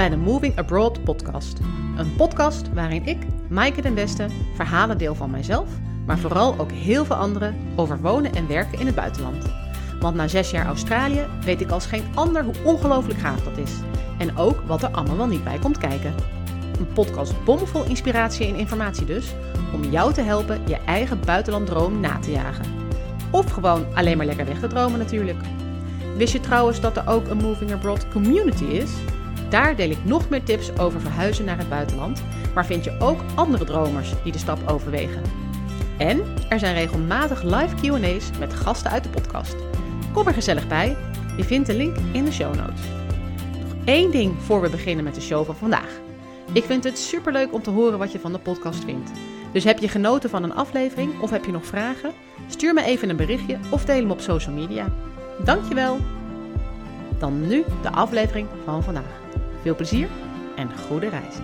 bij de Moving Abroad podcast. Een podcast waarin ik, Maaike den Beste, verhalen deel van mijzelf, maar vooral ook heel veel anderen over wonen en werken in het buitenland. Want na zes jaar Australië weet ik als geen ander hoe ongelooflijk gaaf dat is. En ook wat er allemaal wel niet bij komt kijken. Een podcast bomvol inspiratie en informatie dus, om jou te helpen je eigen buitenlanddroom na te jagen. Of gewoon alleen maar lekker weg te dromen natuurlijk. Wist je trouwens dat er ook een Moving Abroad community is? Daar deel ik nog meer tips over verhuizen naar het buitenland, maar vind je ook andere dromers die de stap overwegen. En er zijn regelmatig live QA's met gasten uit de podcast. Kom er gezellig bij. Je vindt de link in de show notes. Nog één ding voor we beginnen met de show van vandaag. Ik vind het superleuk om te horen wat je van de podcast vindt. Dus heb je genoten van een aflevering of heb je nog vragen? Stuur me even een berichtje of deel hem op social media. Dankjewel! Dan nu de aflevering van vandaag. Veel plezier en goede reis.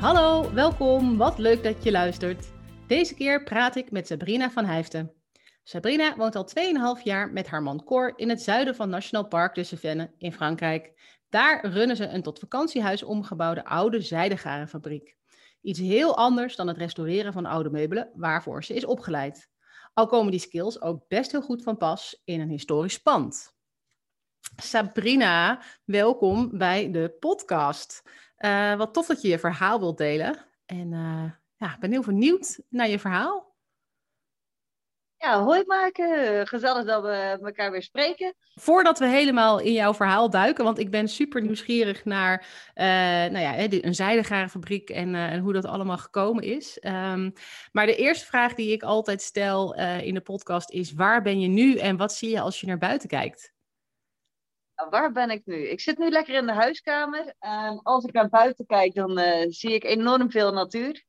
Hallo, welkom. Wat leuk dat je luistert. Deze keer praat ik met Sabrina van Hijften. Sabrina woont al 2,5 jaar met haar man Cor in het zuiden van National Park de Cevennes in Frankrijk. Daar runnen ze een tot vakantiehuis omgebouwde oude zijdegarenfabriek. Iets heel anders dan het restaureren van oude meubelen, waarvoor ze is opgeleid. Al komen die skills ook best heel goed van pas in een historisch pand. Sabrina, welkom bij de podcast. Uh, wat tof dat je je verhaal wilt delen. En uh, ja, ik ben heel benieuwd naar je verhaal. Ja, hoi maken. Gezellig dat we elkaar weer spreken. Voordat we helemaal in jouw verhaal duiken, want ik ben super nieuwsgierig naar uh, nou ja, een zijdegarenfabriek en, uh, en hoe dat allemaal gekomen is. Um, maar de eerste vraag die ik altijd stel uh, in de podcast is: waar ben je nu en wat zie je als je naar buiten kijkt? Waar ben ik nu? Ik zit nu lekker in de huiskamer. Um, als ik naar buiten kijk, dan zie ik enorm veel natuur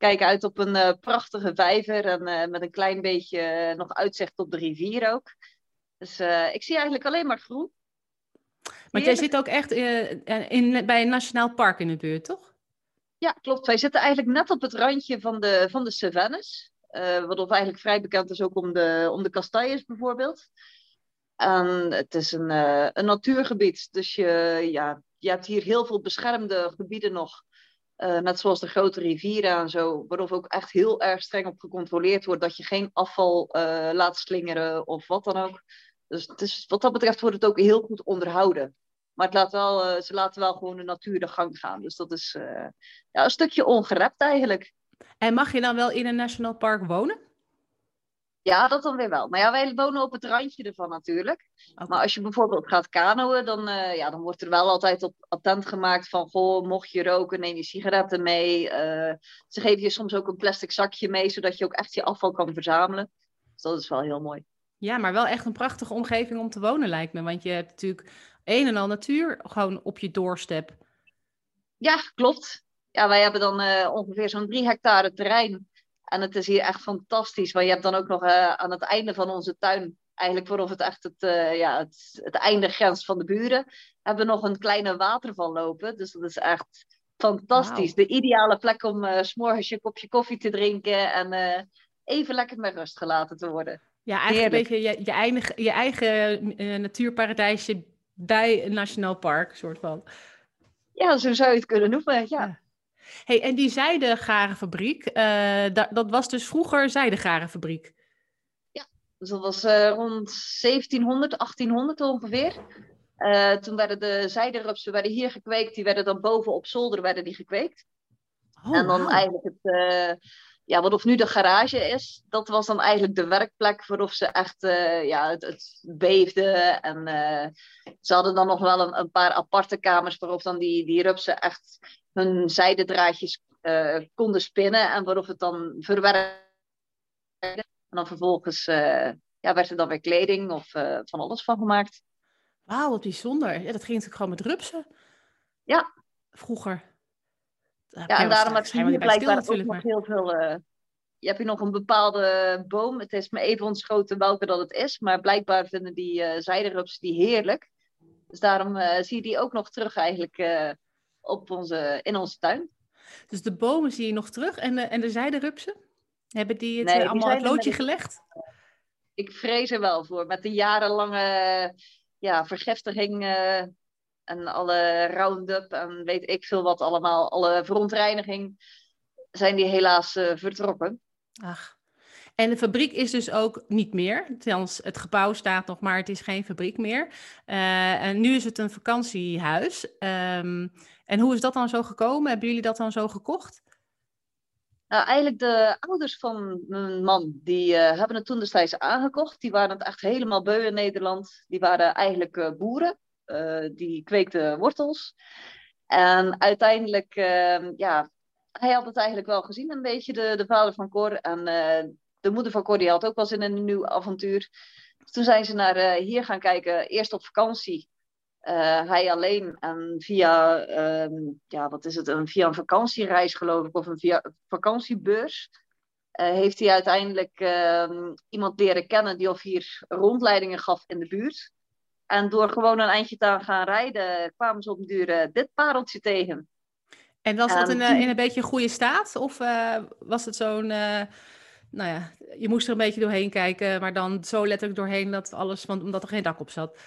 kijk uit op een uh, prachtige vijver en uh, met een klein beetje nog uitzicht op de rivier ook. Dus ik zie eigenlijk alleen maar groen. Maar jij zit ook echt in, bij een nationaal park in de buurt, toch? Ja, klopt. Wij zitten eigenlijk net op het randje van de, van de Cevennes. wat eigenlijk vrij bekend is ook om de, om de kastanjes bijvoorbeeld. En het is een, een natuurgebied, dus je, ja, je hebt hier heel veel beschermde gebieden nog uh, net zoals de grote rivieren en zo, waarop ook echt heel erg streng op gecontroleerd wordt dat je geen afval uh, laat slingeren of wat dan ook. Dus het is, wat dat betreft wordt het ook heel goed onderhouden. Maar het laat wel, ze laten wel gewoon de natuur de gang gaan. Dus dat is ja, een stukje ongerept eigenlijk. En mag je dan wel in een national park wonen? Ja, dat dan weer wel. Maar ja, wij wonen op het randje ervan natuurlijk. Okay. Maar als je bijvoorbeeld gaat kanoën, dan, uh, ja, dan wordt er wel altijd op attent gemaakt van... Goh, mocht je roken, neem je sigaretten mee. Uh, ze geven je soms ook een plastic zakje mee, zodat je ook echt je afval kan verzamelen. Dus dat is wel heel mooi. Ja, maar wel echt een prachtige omgeving om te wonen lijkt me. Want je hebt natuurlijk een en al natuur gewoon op je doorstep. Ja, klopt. Ja, wij hebben dan uh, ongeveer zo'n drie hectare terrein... En het is hier echt fantastisch. Want je hebt dan ook nog uh, aan het einde van onze tuin, eigenlijk voordat het echt het, uh, ja, het, het einde grens van de buren, hebben we nog een kleine waterval lopen. Dus dat is echt fantastisch. Wow. De ideale plek om uh, s'morgens je kopje koffie te drinken en even lekker met rust gelaten te worden. Ja, eigenlijk Heerlijk. een beetje je, je eigen, je eigen natuurparadijsje bij een nationaal park, soort van. Ja, zo zou je het kunnen noemen, ja. ja. Hey, en die zijdegarenfabriek, uh, dat, dat was dus vroeger zijdegarenfabriek? Ja, dus dat was uh, rond 1700, 1800 ongeveer. Uh, toen werden de zijderupsen werden hier gekweekt, die werden dan boven op zolder werden die gekweekt. Oh, en dan wow. eigenlijk het, ja, wat of nu de garage is, dat was dan eigenlijk de werkplek waarop ze echt, ja, het, het beefde. En ze hadden dan nog wel een, een paar aparte kamers waarop dan die, die rupsen echt hun zijdendraadjes uh, konden spinnen en waarop het dan verwerkt En dan vervolgens uh, ja, werd er dan weer kleding of uh, van alles van gemaakt. Wauw, wat bijzonder. Ja, dat ging natuurlijk gewoon met rupsen. Ja. Vroeger. Ja, en daarom heb je hier blijkbaar stil, ook nog heel veel... je hebt hier nog een bepaalde boom. Het is me even ontschoten welke dat het is. Maar blijkbaar vinden die uh, zijderupsen die heerlijk. Dus daarom zie je die ook nog terug eigenlijk op onze, in onze tuin. Dus de bomen zie je nog terug en de, en de zijderupsen? Hebben die het nee, allemaal het loodje gelegd? Ik vrees er wel voor. Met de jarenlange ja, vergiftiging en alle Roundup en weet ik veel wat allemaal, alle verontreiniging, zijn die helaas vertrokken. Ach. En de fabriek is dus ook niet meer. het gebouw staat nog, maar het is geen fabriek meer. Uh, en nu is het een vakantiehuis. Um, en hoe is dat dan zo gekomen? Hebben jullie dat dan zo gekocht? Nou, eigenlijk de ouders van mijn man, die uh, hebben het toen destijds aangekocht. Die waren het echt helemaal beu in Nederland. Die waren eigenlijk boeren. Die kweekten wortels. En uiteindelijk, ehm, ja, hij had het eigenlijk wel gezien, een beetje, de, de vader van Cor. En de moeder van Cordy had ook wel zin in een nieuw avontuur. Toen zijn ze naar uh, hier gaan kijken, eerst op vakantie. Hij alleen en via, um, ja, wat is het, een, via een vakantiereis geloof ik, of een via vakantiebeurs, heeft hij uiteindelijk uh, iemand leren kennen die of hier rondleidingen gaf in de buurt. En door gewoon een eindje te gaan rijden, kwamen ze op een duur dit pareltje tegen. En was dat in, in een beetje goede staat? Of was het zo'n nou ja, je moest er een beetje doorheen kijken, maar dan zo letterlijk doorheen dat alles, want, omdat er geen dak op zat.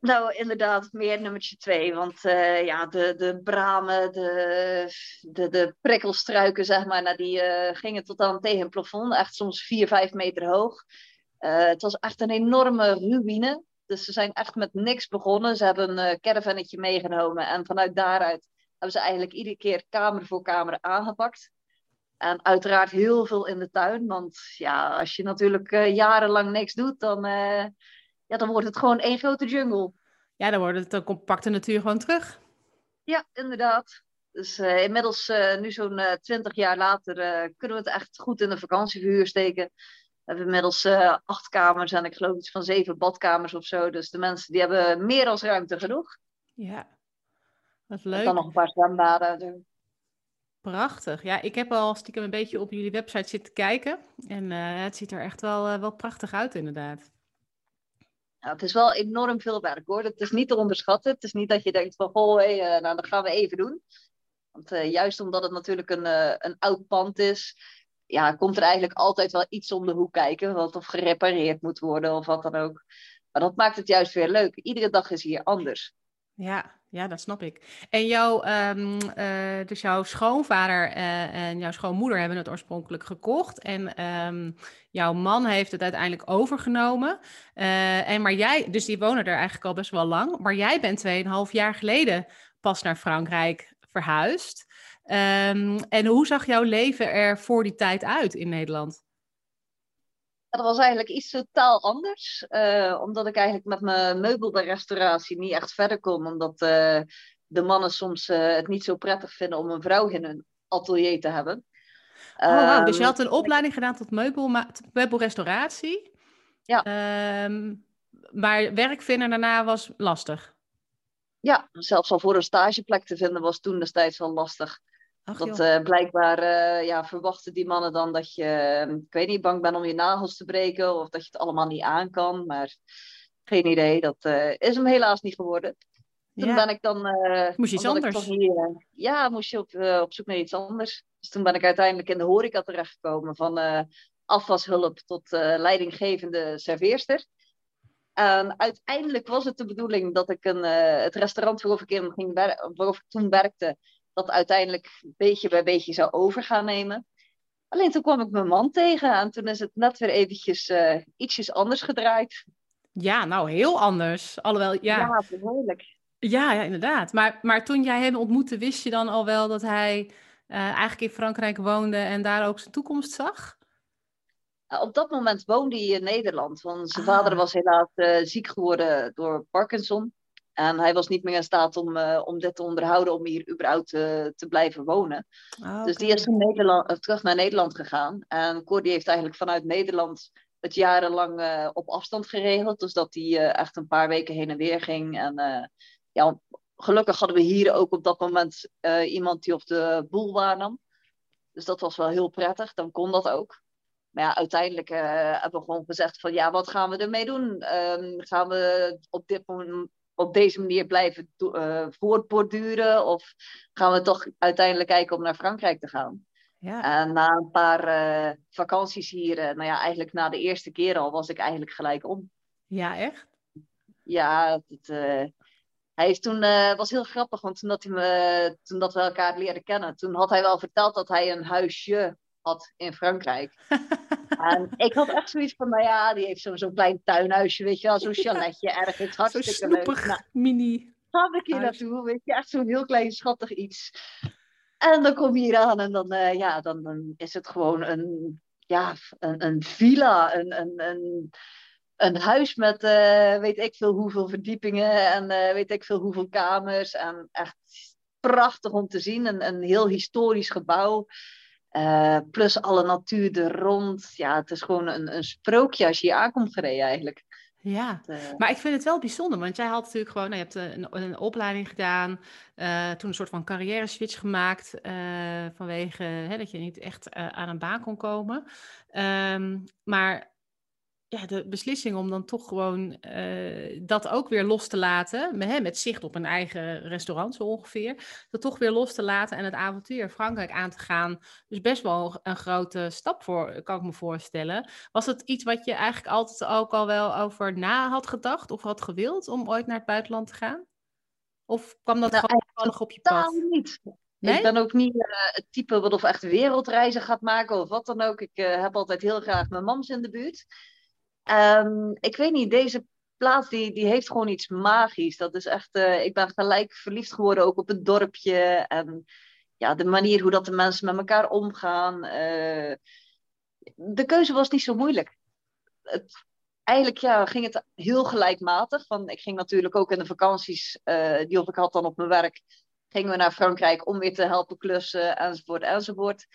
Nou, inderdaad, meer nummertje twee. Want uh, ja, de, de bramen, de, de, de prikkelstruiken, zeg maar, nou, die gingen tot aan tegen het plafond. Echt soms vier, vijf meter hoog. Het was echt een enorme ruïne. Dus ze zijn echt met niks begonnen. Ze hebben een caravannetje meegenomen. En vanuit daaruit hebben ze eigenlijk iedere keer kamer voor kamer aangepakt. En uiteraard heel veel in de tuin. Want ja, als je natuurlijk uh, jarenlang niks doet, dan, uh, ja, dan wordt het gewoon één grote jungle. Ja, dan wordt het een compacte natuur gewoon terug. Ja, inderdaad. Dus uh, inmiddels, nu zo'n twintig jaar later, kunnen we het echt goed in de vakantieverhuur steken. We hebben inmiddels acht kamers en ik geloof iets van zeven badkamers of zo. Dus de mensen die hebben meer als ruimte genoeg. Ja, wat leuk. En dan nog een paar zwembaden. Prachtig. Ja, ik heb al stiekem een beetje op jullie website zitten kijken. En uh, het ziet er echt wel, uh, wel prachtig uit, inderdaad. Ja, het is wel enorm veel werk hoor. Het is niet te onderschatten. Het is niet dat je denkt van, goh, hey, uh, nou, dat gaan we even doen. Want juist omdat het natuurlijk een, een oud pand is, ja, komt er eigenlijk altijd wel iets om de hoek kijken. Wat of gerepareerd moet worden of wat dan ook. Maar dat maakt het juist weer leuk. Iedere dag is hier anders. Ja, ja, dat snap ik. En jouw, um, uh, dus jouw schoonvader uh, en jouw schoonmoeder hebben het oorspronkelijk gekocht. En um, jouw man heeft het uiteindelijk overgenomen. Uh, en maar jij, dus die wonen er eigenlijk al best wel lang. Maar jij bent 2,5 jaar geleden pas naar Frankrijk verhuisd. Um, en hoe zag jouw leven er voor die tijd uit in Nederland? Dat was eigenlijk iets totaal anders. Uh, omdat ik eigenlijk met mijn meubelrestauratie niet echt verder kon. Omdat uh, de mannen soms uh, het niet zo prettig vinden om een vrouw in hun atelier te hebben. Oh, wow. Dus je had een opleiding gedaan tot meubel, meubelrestauratie. Ja. Um, maar werk vinden daarna was lastig. Ja, zelfs al voor een stageplek te vinden was toen destijds wel lastig. Ach, dat uh, blijkbaar uh, ja, verwachten die mannen dan dat je, ehm, ik weet niet, bang bent om je nagels te breken of dat je het allemaal niet aan kan. Maar geen idee, dat uh, is hem helaas niet geworden. Toen ja. ben ik dan. moest je iets anders? Ja, moest je op, op zoek naar iets anders. Dus toen ben ik uiteindelijk in de horeca terechtgekomen. Van afwashulp tot leidinggevende serveerster. En uiteindelijk was het de bedoeling dat ik een, het restaurant waarover ik, in ging waarover ik toen werkte dat uiteindelijk beetje bij beetje zou over gaan nemen. Alleen toen kwam ik mijn man tegen en toen is het net weer eventjes uh, ietsjes anders gedraaid. Ja, nou heel anders. Alhoewel, ja. Ja, behoorlijk. Ja, ja, inderdaad. Maar, maar toen jij hem ontmoette, wist je dan al wel dat hij uh, eigenlijk in Frankrijk woonde en daar ook zijn toekomst zag? Op dat moment woonde hij in Nederland, want zijn ah. vader was helaas uh, ziek geworden door Parkinson. En hij was niet meer in staat om, uh, om dit te onderhouden, om hier überhaupt uh, te blijven wonen. Oh, dus die is toen Nederland, uh, terug naar Nederland gegaan. En Cordy heeft eigenlijk vanuit Nederland het jarenlang op afstand geregeld. Dus dat hij echt een paar weken heen en weer ging. En ja, gelukkig hadden we hier ook op dat moment iemand die op de boel waarnam. Dus dat was wel heel prettig, dan kon dat ook. Maar ja, uiteindelijk hebben we gewoon gezegd van ja, wat gaan we ermee doen? Um, gaan we op dit moment op deze manier blijven uh, voortborduren? Of gaan we toch uiteindelijk kijken om naar Frankrijk te gaan? Ja. En na een paar uh, vakanties hier, uh, nou ja, eigenlijk na de eerste keer al, was ik eigenlijk gelijk om. Ja, echt? Ja, het, hij is toen, was heel grappig, want toen dat, hij me, toen dat we elkaar leren kennen, toen had hij wel verteld dat hij een huisje had in Frankrijk. en ik had echt zoiets van, nou ja, die heeft zo'n zo klein tuinhuisje, weet je wel, zo'n chaletje ergens, hartstikke leuk. Nou, mini. Ga ik hier naartoe, weet je, echt zo'n heel klein schattig iets. En dan kom je hier aan en dan, uh, ja, dan, dan, is het gewoon een, ja, een, een villa, een, een, een, een huis met uh, weet ik veel hoeveel verdiepingen en uh, weet ik veel hoeveel kamers. En echt prachtig om te zien, een, een heel historisch gebouw. Plus alle natuur er rond. Ja, het is gewoon een, een sprookje als je hier aankomt gereden eigenlijk. Ja, eh, maar ik vind het wel bijzonder, want jij had natuurlijk gewoon, nou, je hebt een, een opleiding gedaan, uh, toen een soort van carrière switch gemaakt uh, vanwege hè, dat je niet echt aan een baan kon komen. Um, maar ja, de beslissing om dan toch gewoon uh, dat ook weer los te laten, met, hè, met zicht op een eigen restaurant zo ongeveer, dat toch weer los te laten en het avontuur Frankrijk aan te gaan. Dus best wel een grote stap voor, kan ik me voorstellen. Was het iets wat je eigenlijk altijd ook al wel over na had gedacht of had gewild om ooit naar het buitenland te gaan? Of kwam dat nou, gewoon nog op je pad? niet. Nee? Ik ben ook niet uh, het type wat of echt wereldreizen gaat maken of wat dan ook. Ik uh, heb altijd heel graag mijn mams in de buurt. Um, ik weet niet, deze plaats die, die heeft gewoon iets magisch. Dat is echt, uh, ik ben gelijk verliefd geworden ook op het dorpje. En ja, de manier hoe dat de mensen met elkaar omgaan. Uh, de keuze was niet zo moeilijk. Het, eigenlijk ja, ging het heel gelijkmatig. Van, ik ging natuurlijk ook in de vakanties, uh, die ik had dan op mijn werk, gingen we naar Frankrijk om weer te helpen klussen, enzovoort, enzovoort.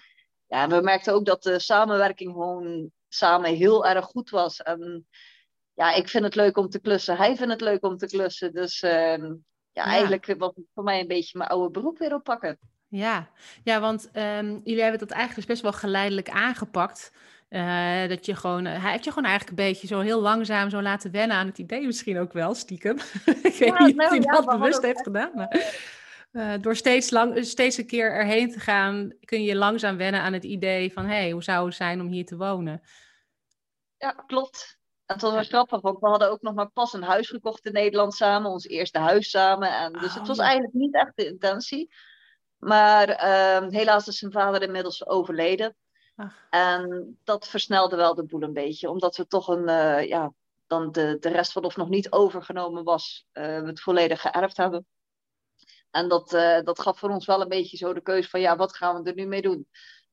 Ja, we merkten ook dat de samenwerking gewoon samen heel erg goed was. En ja, ik vind het leuk om te klussen. Hij vindt het leuk om te klussen. Dus uh, ja, ja, eigenlijk was het voor mij een beetje mijn oude beroep weer oppakken. Ja, ja want um, jullie hebben dat eigenlijk dus best wel geleidelijk aangepakt. Uh, dat je gewoon, uh, hij heeft je gewoon eigenlijk een beetje zo heel langzaam zo laten wennen aan het idee, misschien ook wel stiekem. ik weet ja, niet nou, of hij ja, dat bewust heeft gedaan. Maar... Uh, door steeds, lang, steeds een keer erheen te gaan, kun je langzaam wennen aan het idee van: hé, hey, hoe zou het zijn om hier te wonen? Ja, klopt. En het was wel grappig, want we hadden ook nog maar pas een huis gekocht in Nederland samen, ons eerste huis samen. En dus het oh, was eigenlijk niet echt de intentie. Maar uh, helaas is zijn vader inmiddels overleden. Ach. En dat versnelde wel de boel een beetje, omdat we toch een, uh, ja, dan de, de rest wat of nog niet overgenomen was, we het volledig geërfd hebben. En dat, uh, dat gaf voor ons wel een beetje zo de keuze van, ja, wat gaan we er nu mee doen?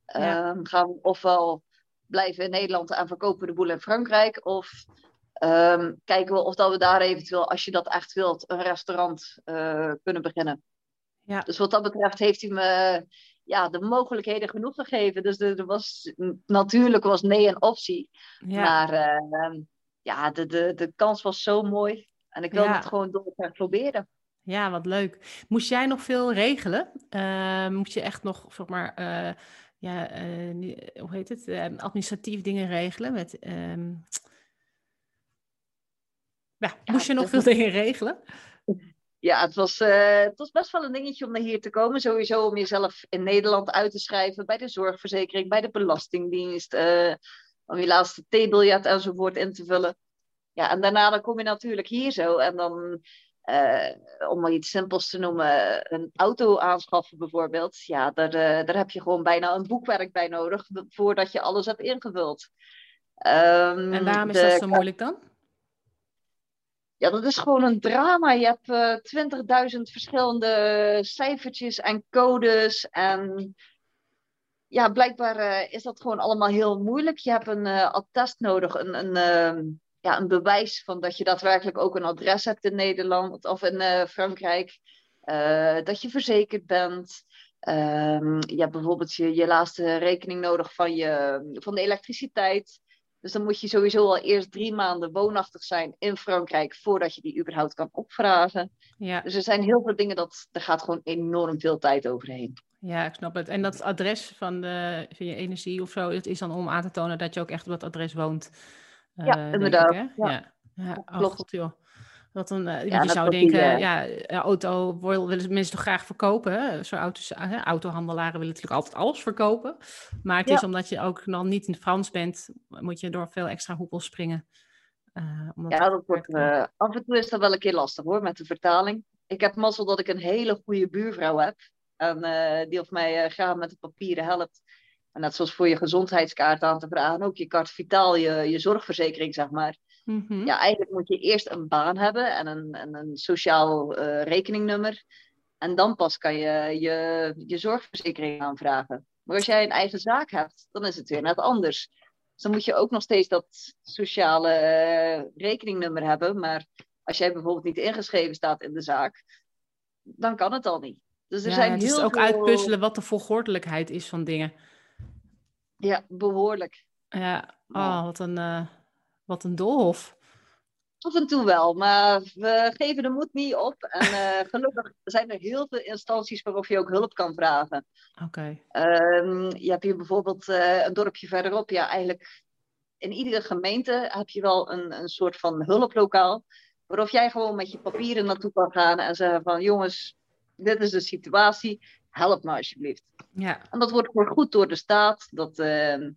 Ja. Uh, gaan we ofwel blijven in Nederland en verkopen de boel in Frankrijk? Of um, kijken we of dat we daar eventueel, als je dat echt wilt, een restaurant uh, kunnen beginnen? Ja. Dus wat dat betreft heeft hij me ja, de mogelijkheden genoeg gegeven. Dus er was, natuurlijk was nee een optie. Ja. Maar uh, ja, de, de, de kans was zo mooi. En ik wilde ja. het gewoon door elkaar proberen. Ja, wat leuk. Moest jij nog veel regelen? Uh, moest je echt nog, zeg maar, uh, ja, uh, hoe heet het? Ehm, administratief dingen regelen met. Um... Ja, moest je nog veel dingen regelen? Ja, het was, het was best wel een dingetje om naar hier te komen. Sowieso om jezelf in Nederland uit te schrijven bij de zorgverzekering, bij de Belastingdienst, om je laatste theebiljet enzovoort in te vullen. Ja, en daarna dan kom je natuurlijk hier zo en dan uh, om maar iets simpels te noemen, een auto aanschaffen bijvoorbeeld. Ja, daar, uh, daar heb je gewoon bijna een boekwerk bij nodig voordat je alles hebt ingevuld. Um, en waarom is de... dat zo moeilijk dan? Ja, dat is gewoon een drama. Je hebt uh, eh, 20.000 verschillende cijfertjes en codes. En ja, blijkbaar is dat gewoon allemaal heel moeilijk. Je hebt een attest nodig, een, een ehm, ja, een bewijs van dat je daadwerkelijk ook een adres hebt in Nederland of in uh, Frankrijk. Uh, dat je verzekerd bent. Um, je hebt bijvoorbeeld je, je laatste rekening nodig van, je, van de elektriciteit. Dus dan moet je sowieso al eerst drie maanden woonachtig zijn in Frankrijk voordat je die überhaupt kan opvragen. Ja. Dus er zijn heel veel dingen dat er gaat gewoon enorm veel tijd overheen. Ja, ik snap het. En dat adres van, de, van je energie of zo, het is dan om aan te tonen dat je ook echt op dat adres woont ja, uh, inderdaad. Ik, ja. ja. ja. Oh, God, joh. Wat een, uh, ja, je zou denken, die, uh... ja, auto willen mensen toch graag verkopen. Zo auto's, uh, autohandelaren willen natuurlijk altijd alles verkopen. Maar het ja. is omdat je ook nog niet in Frans bent, moet je door veel extra hoepels springen. ja, dat wordt, af en toe is dat wel een keer lastig hoor, met de vertaling. Ik heb mazzel dat ik een hele goede buurvrouw heb. En die of mij graag met de papieren helpt. En net zoals voor je gezondheidskaart aan te vragen, ook je kaart vitaal, je, je zorgverzekering, zeg maar. Mhm. Ja, eigenlijk moet je eerst een baan hebben en een, en een sociaal rekeningnummer. En dan pas kan je, je je zorgverzekering aanvragen. Maar als jij een eigen zaak hebt, dan is het weer net anders. Dus dan moet je ook nog steeds dat sociale uh, rekeningnummer hebben. Maar als jij bijvoorbeeld niet ingeschreven staat in de zaak, dan kan het al niet. Dus er zijn het heel is ook uitpuzzelen wat de volgordelijkheid is van dingen. Ja, behoorlijk. Ja, oh, wat een, uh, wat een doolhof. Af en toe wel, maar we geven de moed niet op. En uh, gelukkig zijn er heel veel instanties waarop je ook hulp kan vragen. Oké. Ehm, je hebt hier bijvoorbeeld uh, een dorpje verderop. Ja, eigenlijk in iedere gemeente heb je wel een, een soort van hulplokaal. Waarop jij gewoon met je papieren naartoe kan gaan en zeggen van jongens, dit is de situatie, help me alsjeblieft. Ja. En dat wordt goed door de staat. Dat, uh,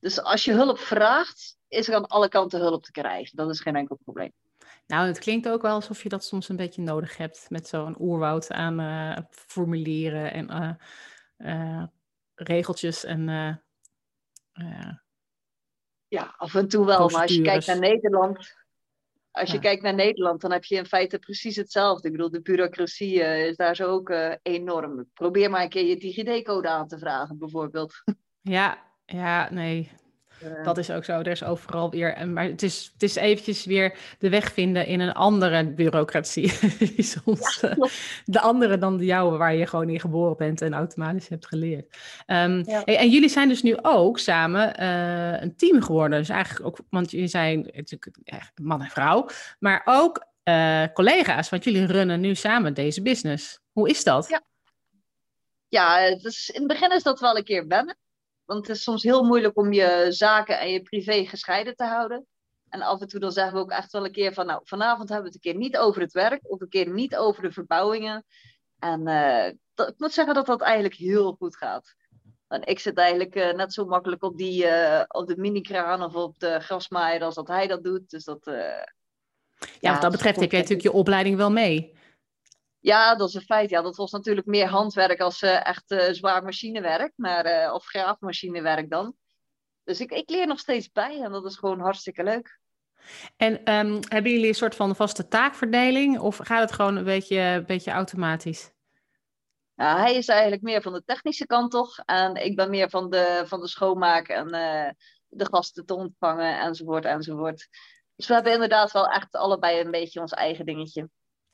dus als je hulp vraagt, is er aan alle kanten hulp te krijgen. Dat is geen enkel probleem. Nou, het klinkt ook wel alsof je dat soms een beetje nodig hebt met zo'n oerwoud aan uh, formulieren en uh, uh, regeltjes en. ja, af en toe wel. Maar als je kijkt naar Nederland, als je kijkt naar Nederland, dan heb je in feite precies hetzelfde. Ik bedoel, de bureaucratie is daar zo ook enorm. Probeer maar een keer je DigiD-code aan te vragen, bijvoorbeeld. Ja, ja, nee. Dat is ook zo. Er is overal weer. Maar het is, het is eventjes weer de weg vinden in een andere bureaucratie. Soms eh, de andere dan de jouwe, waar je gewoon in geboren bent en automatisch hebt geleerd. Um, en jullie zijn dus nu ook samen uh, een team geworden. Dus eigenlijk ook, want jullie zijn natuurlijk man en vrouw, maar ook uh, collega's. Want jullie runnen nu samen deze business. Hoe is dat? Ja, ja dus in het begin is dat wel een keer wennen. Want het is soms heel moeilijk om je zaken en je privé gescheiden te houden. En af en toe dan zeggen we ook echt wel een keer van, nou, vanavond hebben we het een keer niet over het werk, of een keer niet over de verbouwingen. En uh, dat, ik moet zeggen dat dat eigenlijk heel goed gaat. En ik zit eigenlijk uh, net zo makkelijk op, die, uh, op de mini-kraan of op de grasmaaier als dat hij dat doet. Dus dat, ja, ja, wat dat betreft heb jij natuurlijk je opleiding wel mee. Ja, dat is een feit. Ja, dat was natuurlijk meer handwerk als uh, echt uh, zwaar machinewerk, maar, uh, of graafmachinewerk dan. Dus ik, ik leer nog steeds bij en dat is gewoon hartstikke leuk. En um, hebben jullie een soort van vaste taakverdeling of gaat het gewoon een beetje, een beetje automatisch? Hij is eigenlijk meer van de technische kant toch. En ik ben meer van de, van de schoonmaak en de gasten te ontvangen enzovoort enzovoort. Dus we hebben inderdaad wel echt allebei een beetje ons eigen dingetje.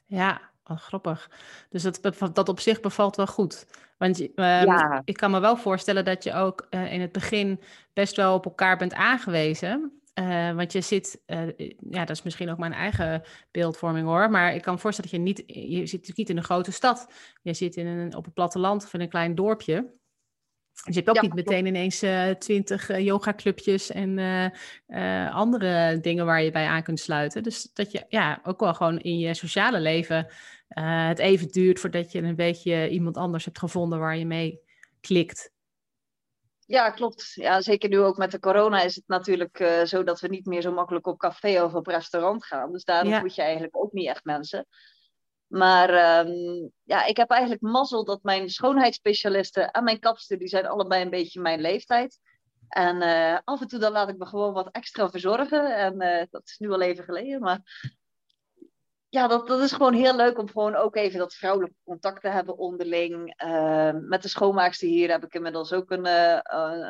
Ja, Oh, grappig. Dus dat, dat op zich bevalt wel goed. Want uh, ik kan me wel voorstellen dat je ook uh, in het begin best wel op elkaar bent aangewezen. Uh, want je zit, eh, ja, dat is misschien ook mijn eigen beeldvorming hoor. Maar ik kan me voorstellen dat je niet, je zit natuurlijk niet in een grote stad. Je zit in een, op het platteland of in een klein dorpje. Dus je hebt ook niet meteen ineens uh, twintig uh, yoga-clubjes en uh, andere dingen waar je bij aan kunt sluiten. Dus dat je ja, ook wel gewoon in je sociale leven het even duurt voordat je een beetje iemand anders hebt gevonden waar je mee klikt. Ja, klopt. Ja, zeker nu ook met de corona is het natuurlijk zo dat we niet meer zo makkelijk op café of op restaurant gaan. Dus daarom ja. moet je eigenlijk ook niet echt mensen. Maar um, ja, ik heb eigenlijk mazzel dat mijn schoonheidsspecialisten en mijn kapster, die zijn allebei een beetje mijn leeftijd. En uh, af en toe dan laat ik me gewoon wat extra verzorgen. En uh, dat is nu al even geleden, maar ja, dat, dat is gewoon heel leuk om gewoon ook even dat vrouwelijke contact te hebben onderling. Uh, met de schoonmaakster hier heb ik inmiddels ook een, uh,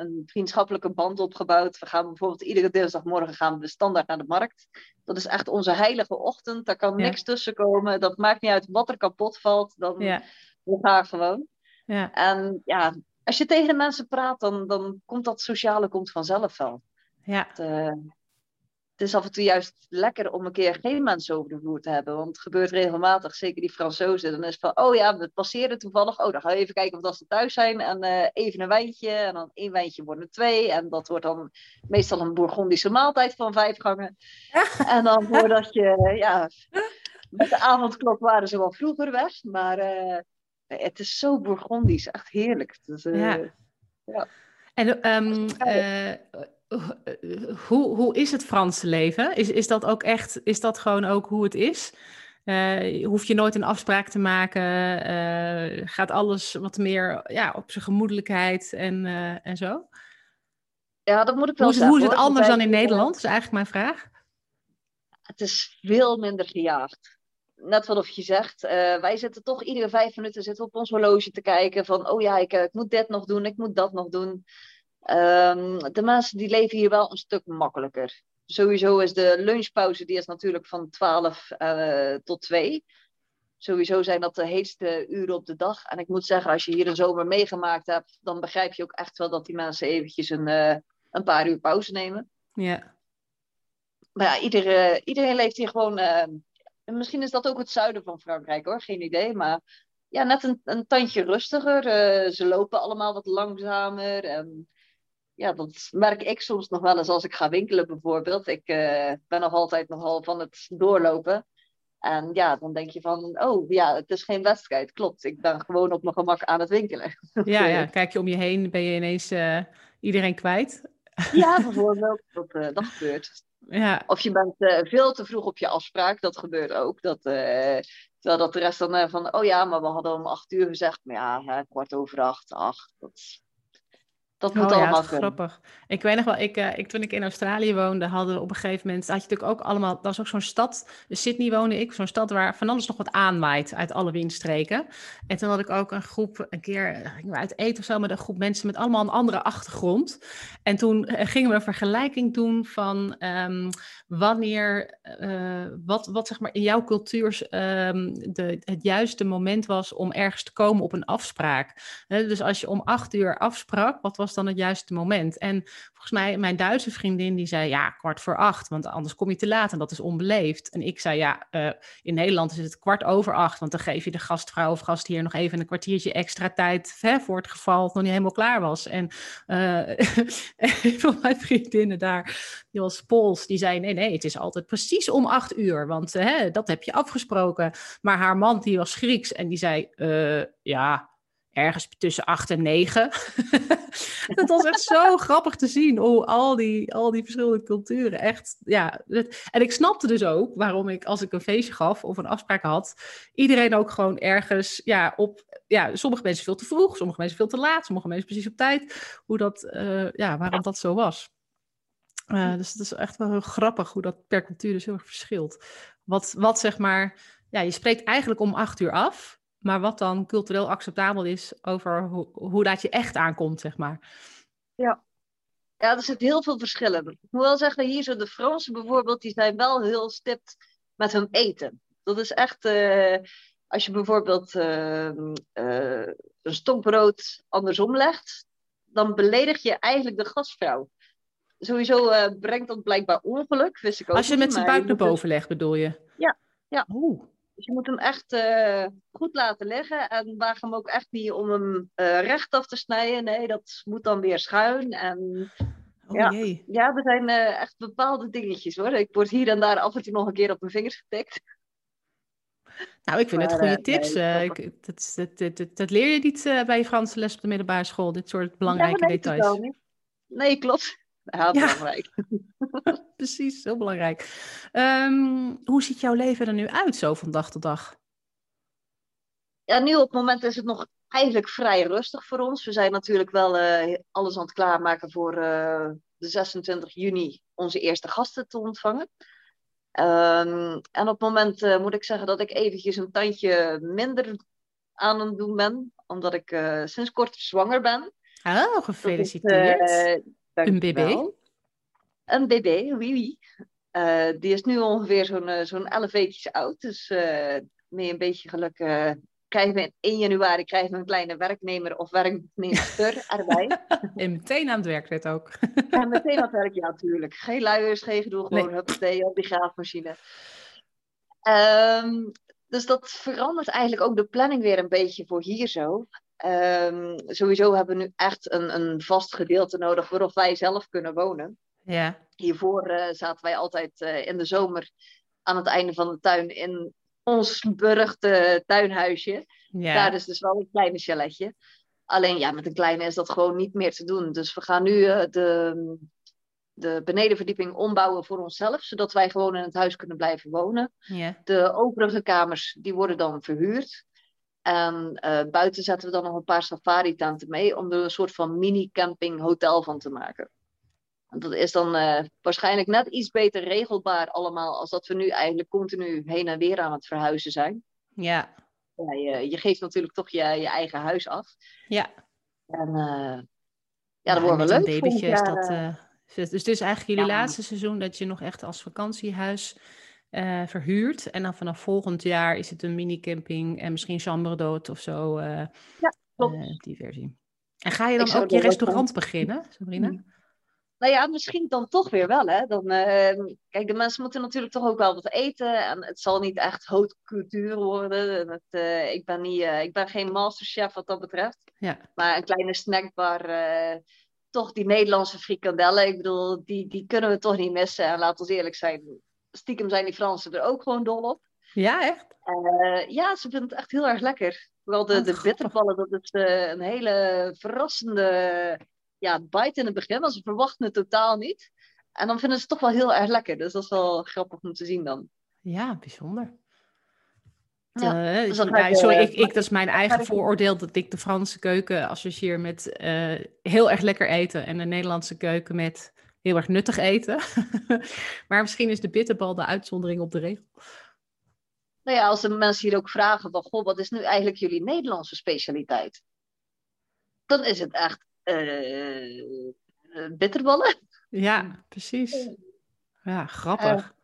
een vriendschappelijke band opgebouwd. We gaan bijvoorbeeld iedere dinsdagmorgen gaan we standaard naar de markt. Dat is echt onze heilige ochtend. Daar kan niks tussen komen. Dat maakt niet uit wat er kapot valt. Dan ja. we gaan gewoon. Ja. En ja, als je tegen de mensen praat, dan, dan komt dat sociale komt vanzelf wel. Ja. Dat, uh, het is af en toe juist lekker om een keer geen mensen over de vloer te hebben. Want het gebeurt regelmatig, zeker die Fransozen. Dan is het van, oh ja, we passeren toevallig. Oh, dan gaan we even kijken of dat ze thuis zijn. En uh, even een wijntje. En dan één wijntje worden twee. En dat wordt dan meestal een Bourgondische maaltijd van vijf gangen. en dan voordat je, ja, met de avondklok waren ze wel vroeger weg. Maar uh, het is zo Bourgondisch, echt heerlijk. Dus, uh, ja. ja. En um, hoe, hoe is het Franse leven? Is, is dat ook echt, is dat gewoon ook hoe het is? Uh, hoef je nooit een afspraak te maken? Uh, gaat alles wat meer ja, op zijn gemoedelijkheid en, uh, en zo? Ja, dat moet ik wel hoe is, zeggen. Hoe is het anders dan in Nederland? Dat is eigenlijk mijn vraag. Het is veel minder gejaagd. Net wat je zegt, wij zitten toch iedere vijf minuten zitten op ons horloge te kijken van, oh ja, ik, ik moet dit nog doen, ik moet dat nog doen. Um, de mensen die leven hier wel een stuk makkelijker. Sowieso is de lunchpauze, die is natuurlijk van 12 uh, tot 2. Sowieso zijn dat de heetste uren op de dag. En ik moet zeggen, als je hier een zomer meegemaakt hebt, dan begrijp je ook echt wel dat die mensen eventjes een, uh, een paar uur pauze nemen. Ja. Maar ja, iedereen, iedereen leeft hier gewoon. Uh, misschien is dat ook het zuiden van Frankrijk hoor, geen idee. Maar ja, net een, een tandje rustiger. Uh, ze lopen allemaal wat langzamer. En ja, dat merk ik soms nog wel eens als ik ga winkelen bijvoorbeeld. Ik uh, ben nog altijd nogal van het doorlopen. En ja, dan denk je van, oh ja, het is geen wedstrijd. Klopt, ik ben gewoon op mijn gemak aan het winkelen. Ja, ja. kijk je om je heen, ben je ineens uh, iedereen kwijt. Ja, bijvoorbeeld, dat, uh, dat gebeurt. Ja. Of je bent veel te vroeg op je afspraak, dat gebeurt ook. Dat, terwijl dat de rest dan van, oh ja, maar we hadden om acht uur gezegd. Maar ja, kwart over acht, acht. Dat dat moet oh, allemaal ja, grappig. Ik weet nog wel, ik, uh, ik, toen ik in Australië woonde, hadden we op een gegeven moment, had je natuurlijk ook allemaal, dat was ook zo'n stad, Sydney woonde ik, zo'n stad waar van alles nog wat aanwaait uit alle windstreken. En toen had ik ook een groep, een keer gingen we uit eten of zo, met een groep mensen met allemaal een andere achtergrond. En toen uh, gingen we een vergelijking doen van um, wanneer, uh, wat, wat zeg maar in jouw cultuur um, de, het juiste moment was om ergens te komen op een afspraak. dus als je om acht uur afsprak, wat was dan het juiste moment? En volgens mij, mijn Duitse vriendin die zei ja, kwart voor acht, want anders kom je te laat en dat is onbeleefd. En ik zei ja, uh, in Nederland is het kwart over acht, want dan geef je de gastvrouw of gastheer nog even een kwartiertje extra tijd hè, voor het geval het nog niet helemaal klaar was. En uh, een van mijn vriendinnen daar, die was Pools, die zei nee, nee, het is altijd precies om acht uur, want uh, dat heb je afgesproken. Maar haar man, die was Grieks en die zei ja, ergens tussen acht en negen. het was echt zo grappig te zien hoe al die, al die verschillende culturen echt, ja. Het, en ik snapte dus ook waarom ik, als ik een feestje gaf of een afspraak had, iedereen ook gewoon ergens, ja, op, ja, sommige mensen veel te vroeg, sommige mensen veel te laat, sommige mensen precies op tijd, hoe dat, uh, ja, waarom dat zo was. Uh, dus het is echt wel heel grappig hoe dat per cultuur dus heel erg verschilt. Wat, wat zeg maar, ja, je spreekt eigenlijk om acht uur af, maar wat dan cultureel acceptabel is over hoe, hoe dat je echt aankomt, zeg maar. Ja. ja, er zitten heel veel verschillen. Ik moet wel zeggen, hier zo de Fransen bijvoorbeeld, die zijn wel heel stipt met hun eten. Dat is echt, uh, als je bijvoorbeeld uh, uh, een stokbrood andersom legt, dan beledig je eigenlijk de gastvrouw. Sowieso brengt dat blijkbaar ongeluk, wist ik ook Als je met zijn buik naar dus- boven legt, bedoel je? Ja, ja. Oeh. Dus je moet hem echt uh, goed laten liggen. En waag hem ook echt niet om hem uh, recht af te snijden. Nee, dat moet dan weer schuin. En oh, ja, jee. ja, er zijn uh, echt bepaalde dingetjes hoor. Ik word hier en daar af en toe nog een keer op mijn vingers getikt. Nou, ik vind het goede eh, tips. nee, eh, ik, dat, dat, dat, dat, leer je niet eh, bij je Franse les op de middelbare school, dit soort belangrijke ja, details. Nee, klopt. Ja. belangrijk. Precies, heel belangrijk. Ehm, hoe ziet jouw leven er nu uit, zo van dag tot dag? Ja, nu op het moment is het nog eigenlijk vrij rustig voor ons. We zijn natuurlijk wel eh, alles aan het klaarmaken voor eh, de 26 juni onze eerste gasten te ontvangen. Ehm, en op het moment eh, moet ik zeggen dat ik eventjes een tandje minder aan het doen ben. Omdat ik sinds kort zwanger ben. Oh, Dat is, gefeliciteerd. eh, dank Een bébé? wel. Een bébé, oui, oui. Eh, die is nu ongeveer zo'n eh, zo'n 11 weekjes oud. Dus eh met een beetje geluk krijgen we in 1 januari krijgen we een kleine werknemer of werknemer erbij. En meteen aan het werk werd ook. en meteen aan het werk, ja, natuurlijk. Geen luiers, geen gedoe, gewoon Nee. huppatee op die graafmachine. Ehm, dus dat verandert eigenlijk ook de planning weer een beetje voor hier zo. Ehm, sowieso hebben we nu echt een, een vast gedeelte nodig waarop wij zelf kunnen wonen. Ja, Hiervoor eh, zaten wij altijd eh, in de zomer aan het einde van de tuin in ons beruchte tuinhuisje. ja. Daar is dus wel een kleine chaletje. Alleen ja, met een kleine is dat gewoon niet meer te doen. Dus we gaan nu eh, de, de benedenverdieping ombouwen voor onszelf, zodat wij gewoon in het huis kunnen blijven wonen. Ja. De overige kamers die worden dan verhuurd. En eh, buiten zetten we dan nog een paar safari-tenten mee om er een soort van mini-camping hotel van te maken. En dat is dan eh, waarschijnlijk net iets beter regelbaar allemaal, als dat we nu eigenlijk continu heen en weer aan het verhuizen zijn. Ja. Ja, je, je geeft natuurlijk toch je, je eigen huis af. Ja. En uh, ja, dat wordt wel leuk. een babytje is dat... eh, dus dus het is eigenlijk jullie Ja. laatste seizoen dat je nog echt als vakantiehuis eh, verhuurt. En dan vanaf volgend jaar is het een mini-camping en misschien chambre d'hôte of zo. eh, klopt. eh, die versie. En ga je dan ook je restaurant beginnen, Sabrina? Hmm. Nou ja, misschien dan toch weer wel, hè. Dan, eh, kijk, de mensen moeten natuurlijk toch ook wel wat eten. En het zal niet echt haute cultuur worden. En Het, ik, ben niet, ik ben geen masterchef wat dat betreft. Ja. Maar een kleine snackbar, toch die Nederlandse frikandellen. Ik bedoel, die, die kunnen we toch niet missen. En laat ons eerlijk zijn, stiekem zijn die Fransen er ook gewoon dol op. Ja, echt? Eh, ja, ze vinden het echt heel erg lekker. Vooral de, Wat de bitterballen, dat is eh, een hele verrassende ja, bite in het begin. Want ze verwachten het totaal niet. En dan vinden ze het toch wel heel erg lekker. Dus dat is wel grappig om te zien dan. Ja, bijzonder. Ja, Eh, dus ja, ik, sorry, ik, ik, dat is mijn eigen vooroordeel dat ik de Franse keuken associeer met heel erg lekker eten en de Nederlandse keuken met heel erg nuttig eten. maar misschien is de bitterbal de uitzondering op de regel. Nou ja, als de mensen hier ook vragen van, goh, wat is nu eigenlijk jullie Nederlandse specialiteit? Dan is het echt eh, eh, bitterballen. Ja, precies. Ja, grappig.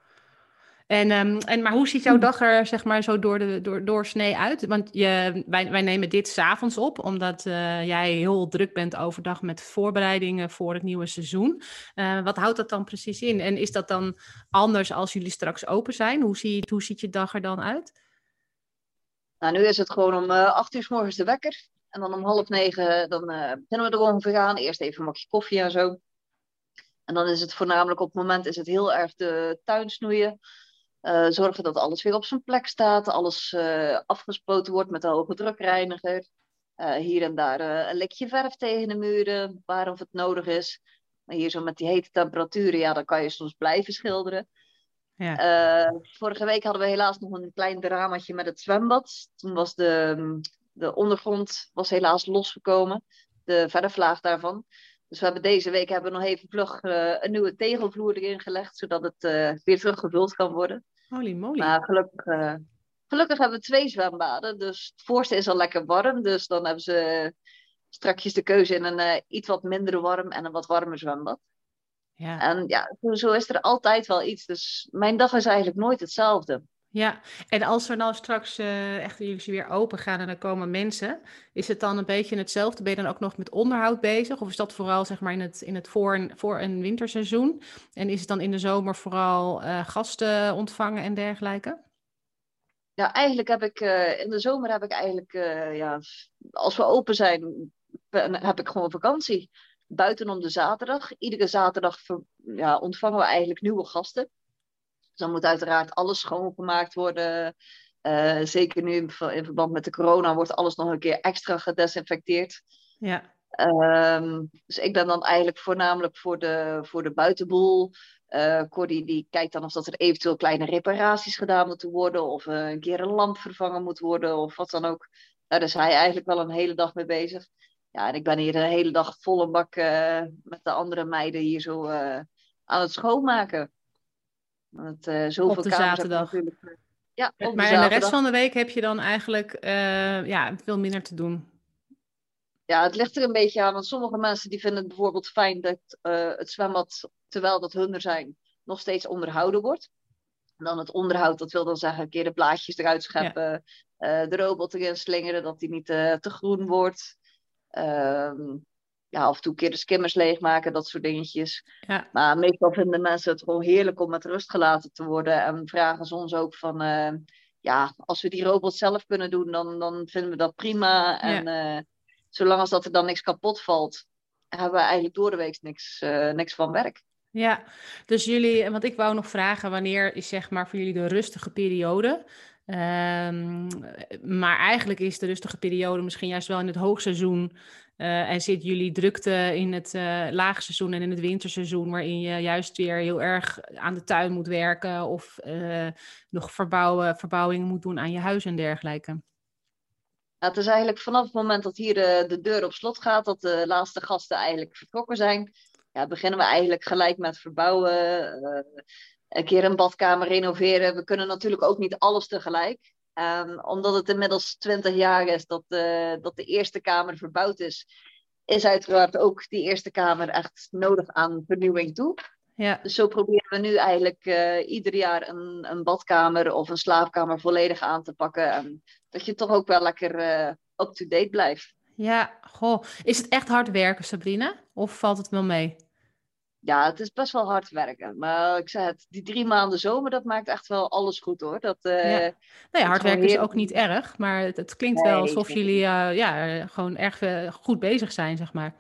En, ehm, en, maar hoe ziet jouw dag er zeg maar zo door, de, door, door snee uit? Want je, wij, wij nemen dit s'avonds op, omdat eh, jij heel druk bent overdag met voorbereidingen voor het nieuwe seizoen. Eh, wat houdt dat dan precies in? En is dat dan anders als jullie straks open zijn? Hoe, zie, hoe ziet je dag er dan uit? Nou, nu is het gewoon om eh, acht uur s morgens de wekker. En dan om half negen dan, beginnen we er ongeveer aan. Eerst even een bakje koffie en zo. En dan is het voornamelijk op het moment is het heel erg de tuin snoeien. Eh, zorgen dat alles weer op zijn plek staat. Alles eh, afgespoten wordt met de hoge drukreiniger. Eh, hier en daar een likje verf tegen de muren, waar of het nodig is. Maar hier zo met die hete temperaturen, ja, dan kan je soms blijven schilderen. Ja. Vorige week hadden we helaas nog een klein dramaatje met het zwembad. Toen was de, de ondergrond was helaas losgekomen, de verflaag daarvan. Dus we hebben deze week hebben we nog even vlug een nieuwe tegelvloer erin gelegd, zodat het eh, weer teruggevuld kan worden. Holy moly. Maar gelukkig, eh, gelukkig hebben we twee zwembaden. Dus het voorste is al lekker warm. Dus dan hebben ze strakjes de keuze in een eh, iets wat minder warm en een wat warmer zwembad. Ja. En ja, zo- zo is er altijd wel iets. Dus mijn dag is eigenlijk nooit hetzelfde. Ja, en als er nou straks eh, echt jullie weer open gaan en er komen mensen, is het dan een beetje hetzelfde? Ben je dan ook nog met onderhoud bezig? Of is dat vooral zeg maar in het, in het voor- en, voor- en winterseizoen? En is het dan in de zomer vooral eh, gasten ontvangen en dergelijke? Ja, eigenlijk heb ik eh, in de zomer heb ik eigenlijk, ja, als we open zijn, heb ik gewoon vakantie. Buiten om de zaterdag. Iedere zaterdag ja, ontvangen we eigenlijk nieuwe gasten. Dus dan moet uiteraard alles schoongemaakt worden. Eh, zeker nu in ver- in verband met de corona wordt alles nog een keer extra gedesinfecteerd. Ja, Ehm, dus ik ben dan eigenlijk voornamelijk voor de, voor de buitenboel. Eh Cordy die kijkt dan of dat er eventueel kleine reparaties gedaan moeten worden. Of eh, een keer een lamp vervangen moet worden. Of wat dan ook. Daar is hij eigenlijk wel een hele dag mee bezig. Ja, en ik ben hier de hele dag volle bak met de andere meiden hier zo aan het schoonmaken. Want, eh, zoveel Op de zaterdag. natuurlijk, eh, Ja, op de maar in de rest zaterdag. van de week heb je dan eigenlijk eh, ja, veel minder te doen. Ja, het ligt er een beetje aan. Want sommige mensen die vinden het bijvoorbeeld fijn dat het zwembad, terwijl dat hun er zijn, nog steeds onderhouden wordt. En dan het onderhoud, dat wil dan zeggen een keer de blaadjes eruit scheppen, de robot erin slingeren, dat die niet te groen wordt. Ehm, ja, af en toe een keer de skimmers leegmaken, dat soort dingetjes. Ja, Maar meestal vinden mensen het gewoon heerlijk om met rust gelaten te worden. En vragen ze ons ook van, eh, ja, als we die robot zelf kunnen doen, dan, dan vinden we dat prima. En eh, zolang als dat er dan niks kapot valt, hebben we eigenlijk door de week niks, eh, niks van werk. ja. Dus jullie, want ik wou nog vragen, wanneer is zeg maar voor jullie de rustige periode? Ehm, maar eigenlijk is de rustige periode misschien juist wel in het hoogseizoen. Uh, en zit jullie drukte in het uh, laagseizoen en in het winterseizoen, waarin je juist weer heel erg aan de tuin moet werken of uh, nog verbouwen, verbouwingen moet doen aan je huis en dergelijke? Nou, het is eigenlijk vanaf het moment dat hier de, de deur op slot gaat, dat de laatste gasten eigenlijk vertrokken zijn, ja, beginnen we eigenlijk gelijk met verbouwen, een keer een badkamer renoveren. We kunnen natuurlijk ook niet alles tegelijk. Um, omdat het inmiddels 20 jaar is dat, uh, dat de eerste kamer verbouwd is, is uiteraard ook die eerste kamer echt nodig aan vernieuwing toe. Ja. Dus zo proberen we nu eigenlijk uh, ieder jaar een, een badkamer of een slaapkamer volledig aan te pakken. En dat je toch ook wel lekker uh, up-to-date blijft. Ja, goh. Is het echt hard werken, Sabrina? Of valt het wel mee? Ja, het is best wel hard werken. Maar ik zei het, die drie maanden zomer, dat maakt echt wel alles goed hoor. Dat, uh, ja. Nou ja, hard werken is ook niet erg, maar het, het klinkt wel alsof jullie uh, ja, gewoon erg uh, goed bezig zijn, zeg maar.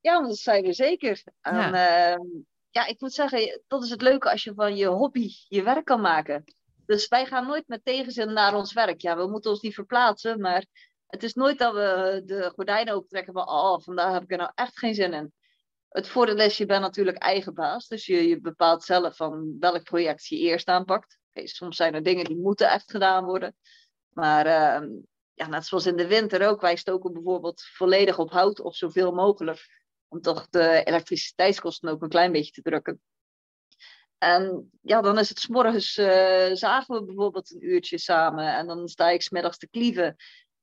Ja, dat zijn we zeker. En, ja. Ehm, ja, ik moet zeggen, dat is het leuke als je van je hobby je werk kan maken. Dus wij gaan nooit met tegenzin naar ons werk. Ja, we moeten ons niet verplaatsen, maar het is nooit dat we de gordijnen opentrekken van, oh, vandaag heb ik er nou echt geen zin in het voordeel is, je bent natuurlijk eigen baas. Dus je, je bepaalt zelf van welk project je eerst aanpakt. Soms zijn er dingen die moeten echt gedaan worden. Maar uh, ja, net zoals in de winter ook. Wij stoken bijvoorbeeld volledig op hout of zoveel mogelijk. Om toch de elektriciteitskosten ook een klein beetje te drukken. En ja, dan is het s morgens uh, zagen we bijvoorbeeld een uurtje samen. En dan sta ik smiddags te klieven.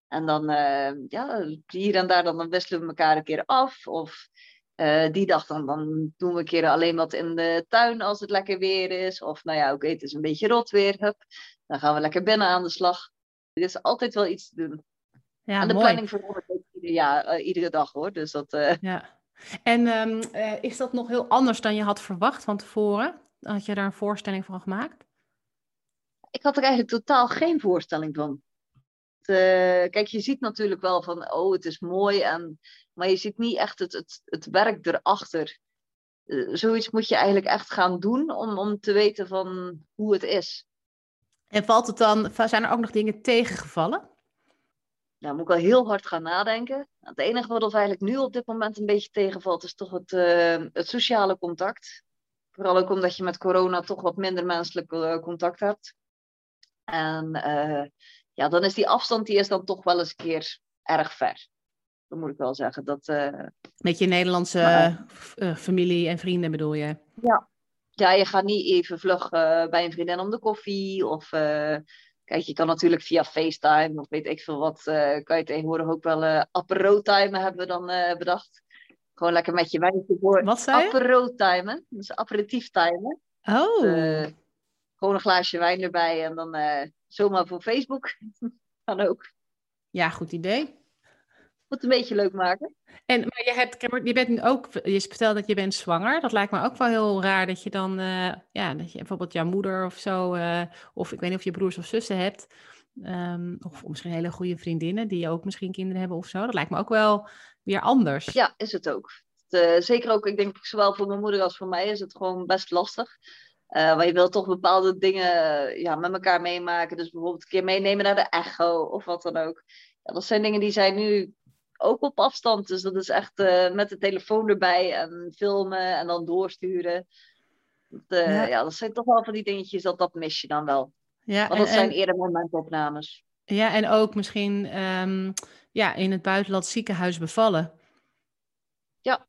En dan, uh, ja, hier en daar, dan, dan wisselen we elkaar een keer af. Of uh, die dag dan, dan doen we een keer alleen wat in de tuin als het lekker weer is. Of nou ja, oké, het is een beetje rot weer. Hup. Dan gaan we lekker binnen aan de slag. Er is altijd wel iets te doen. Ja, en de mooi. planning verandert ook ieder jaar, uh, iedere dag hoor. Dus dat, uh... ja. En um, is dat nog heel anders dan je had verwacht van tevoren? Had je daar een voorstelling van gemaakt? Ik had er eigenlijk totaal geen voorstelling van. Kijk, je ziet natuurlijk wel van, oh, het is mooi en maar je ziet niet echt het, het, het werk erachter. Uh, zoiets moet je eigenlijk echt gaan doen om, om te weten van hoe het is. En valt het dan, zijn er ook nog dingen tegengevallen? Nou, moet ik wel heel hard gaan nadenken. Het enige wat er eigenlijk nu op dit moment een beetje tegenvalt, is toch het, uh, het sociale contact. Vooral ook omdat je met corona toch wat minder menselijk uh, contact hebt. En ja, dan is die afstand die is dan toch wel eens een keer erg ver. Dat moet ik wel zeggen. Dat, uh... Met je Nederlandse maar, uh, familie en vrienden bedoel je? Ja. Ja, je gaat niet even vlug bij een vriendin om de koffie. Of kijk, je kan natuurlijk via FaceTime of weet ik veel wat. kan je tegenwoordig ook wel uh, apero-timen hebben we dan bedacht. Gewoon lekker met je wijntje voor. Wat zei je? Apero-timen. Dus aperitief timen. Oh. gewoon een glaasje wijn erbij en dan zomaar voor Facebook. kan ook. Ja, goed idee het een beetje leuk maken. En, maar je, hebt, je bent nu ook, je vertelt dat je bent zwanger. Dat lijkt me ook wel heel raar dat je dan, uh, ja, dat je bijvoorbeeld jouw moeder of zo, uh, of ik weet niet of je broers of zussen hebt, um, of misschien hele goede vriendinnen die ook misschien kinderen hebben of zo. Dat lijkt me ook wel weer anders. Ja, is het ook. Uh, zeker ook, ik denk zowel voor mijn moeder als voor mij is het gewoon best lastig. Uh, maar je wilt toch bepaalde dingen ja, met elkaar meemaken. Dus bijvoorbeeld een keer meenemen naar de echo of wat dan ook. Ja, dat zijn dingen die zij nu ook op afstand. Dus dat is echt uh, met de telefoon erbij en filmen en dan doorsturen. Dat, uh, ja. ja. dat zijn toch wel van die dingetjes dat dat mis je dan wel. Ja, Want dat en, zijn eerder momentopnames. Ja, en ook misschien um, ja, in het buitenland ziekenhuis bevallen. Ja.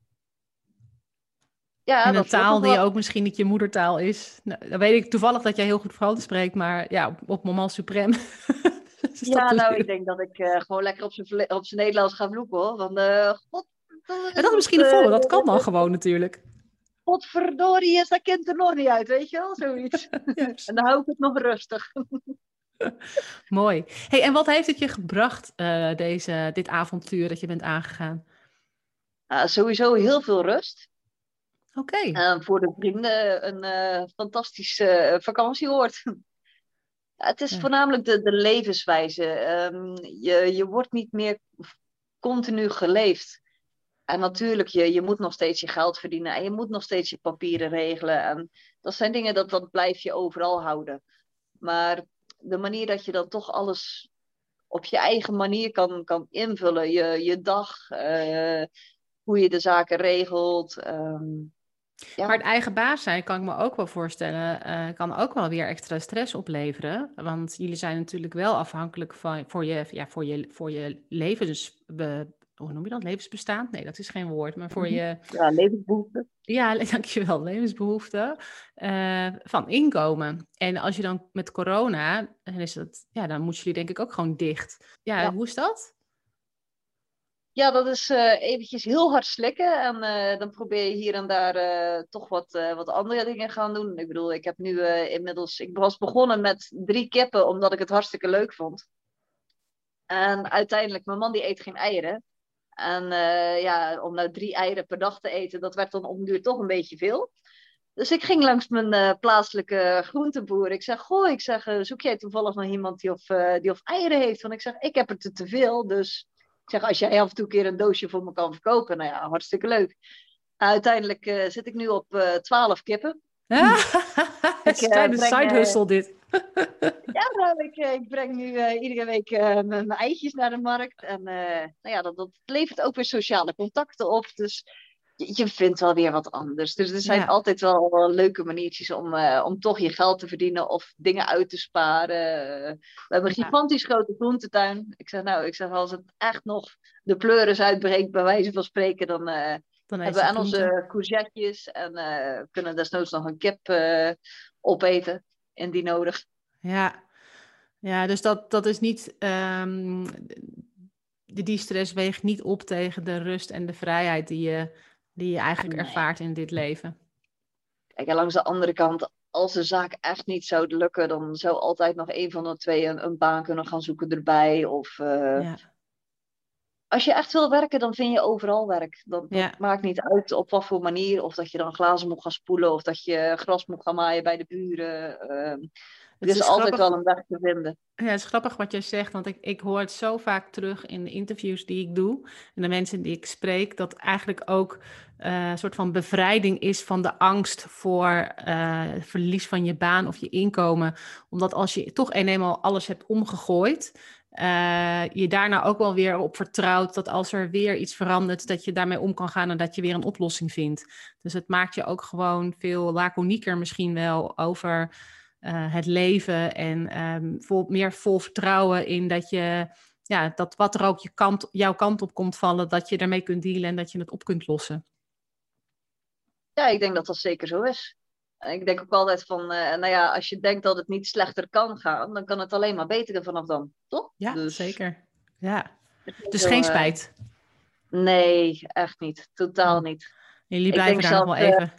Ja, in een taal die ook misschien niet je moedertaal is. Nou, dan weet ik toevallig dat jij heel goed Frans spreekt, maar ja, op, op moment suprem ja, nou, ik denk dat ik uh, gewoon lekker op zijn op Nederlands ga vloeken hoor. Want, uh, god, en dat is misschien een voorbeeld, dat kan dan gewoon natuurlijk. Godverdorie is dat kind er nog niet uit, weet je wel, zoiets. en dan hou ik het nog rustig. Mooi. Hey, en wat heeft het je gebracht, uh, deze, dit avontuur dat je bent aangegaan? sowieso heel veel rust. Oké. Okay. voor de vrienden een fantastische vakantieoord. Het is voornamelijk de, de levenswijze. Um, je, je wordt niet meer continu geleefd. En natuurlijk, je, je moet nog steeds je geld verdienen en je moet nog steeds je papieren regelen. En dat zijn dingen dat, dat blijf je overal houden. Maar de manier dat je dan toch alles op je eigen manier kan, kan invullen. Je, je dag, uh, hoe je de zaken regelt. Ehm, ja. Maar het eigen baas zijn kan ik me ook wel voorstellen, uh, kan ook wel weer extra stress opleveren. Want jullie zijn natuurlijk wel afhankelijk van voor je, ja, voor je, voor je levens, hoe noem je dat? Levensbestaan? Nee, dat is geen woord, maar voor mhm. je... Ja, levensbehoeften. Ja, dankjewel, levensbehoeften uh, van inkomen. En als je dan met corona, dan, is dat, ja, dan moeten jullie denk ik ook gewoon dicht. Ja, hoe is dat? Ja, dat is uh, eventjes heel hard slikken. En uh, dan probeer je hier en daar uh, toch wat, wat andere dingen gaan doen. Ik bedoel, ik heb nu inmiddels... Ik was begonnen met drie kippen, omdat ik het hartstikke leuk vond. En uiteindelijk, mijn man die eet geen eieren. En ja, om nou drie eieren per dag te eten, dat werd dan op duur toch een beetje veel. Dus ik ging langs mijn plaatselijke groenteboer. Ik zeg, goh, ik zeg, zoek jij toevallig nog iemand die of, die of eieren heeft? Want ik zeg, ik heb er te veel, dus ik zeg, als jij af en toe een keer een doosje voor me kan verkopen, nou ja, hartstikke leuk. Uiteindelijk uh, zit ik nu op uh, eh, 12 kippen. Het is een side hustle dit. ja, nou, ik, ik, breng nu uh, iedere week mijn eitjes naar de markt. En nou ja, dat, dat levert ook weer sociale contacten op. Dus je vindt wel weer wat anders. Dus er zijn altijd wel leuke maniertjes om, uh, om toch je geld te verdienen of dingen uit te sparen. we hebben een gigantisch grote groentetuin. Ik zeg nou, ik zeg als het echt nog de pleuris uitbreekt, bij wijze van spreken, dan, uh, dan hebben we aan onze courgettejes en uh, kunnen desnoods nog een kip opeten, indien nodig. Ja, ja dus dat, dat is niet. Um, die stress weegt niet op tegen de rust en de vrijheid die je die je eigenlijk ervaart in dit leven. Kijk, en langs de andere kant, als de zaak echt niet zou lukken, dan zou altijd nog een van de twee een, een baan kunnen gaan zoeken erbij. Of uh, ja. als je echt wil werken, dan vind je overal werk. Dat, dat maakt niet uit op wat voor manier. Of dat je dan glazen moet gaan spoelen, of dat je gras moet gaan maaien bij de buren. Uh, het is, is altijd wel een weg te vinden. Ja, het is grappig wat jij zegt, want ik, ik hoor het zo vaak terug in de interviews die ik doe en de mensen die ik spreek, dat eigenlijk ook uh, soort van bevrijding is van de angst voor uh, verlies van je baan of je inkomen. Omdat als je toch eenmaal alles hebt omgegooid, uh, je daarna ook wel weer op vertrouwt dat als er weer iets verandert, dat je daarmee om kan gaan en dat je weer een oplossing vindt. Dus het maakt je ook gewoon veel laconieker misschien wel over het leven en vol, meer vol vertrouwen in dat je, ja, dat wat er ook je kant, jouw kant op komt vallen, dat je daarmee kunt dealen en dat je het op kunt lossen. Ja, ik denk dat dat zeker zo is. Ik denk ook altijd van, uh, nou ja, als je denkt dat het niet slechter kan gaan, dan kan het alleen maar beter vanaf dan, toch? Ja, dus... zeker. Ja. Dus geen uh, spijt. Nee, echt niet. Totaal niet. Jullie blijven daar nog wel even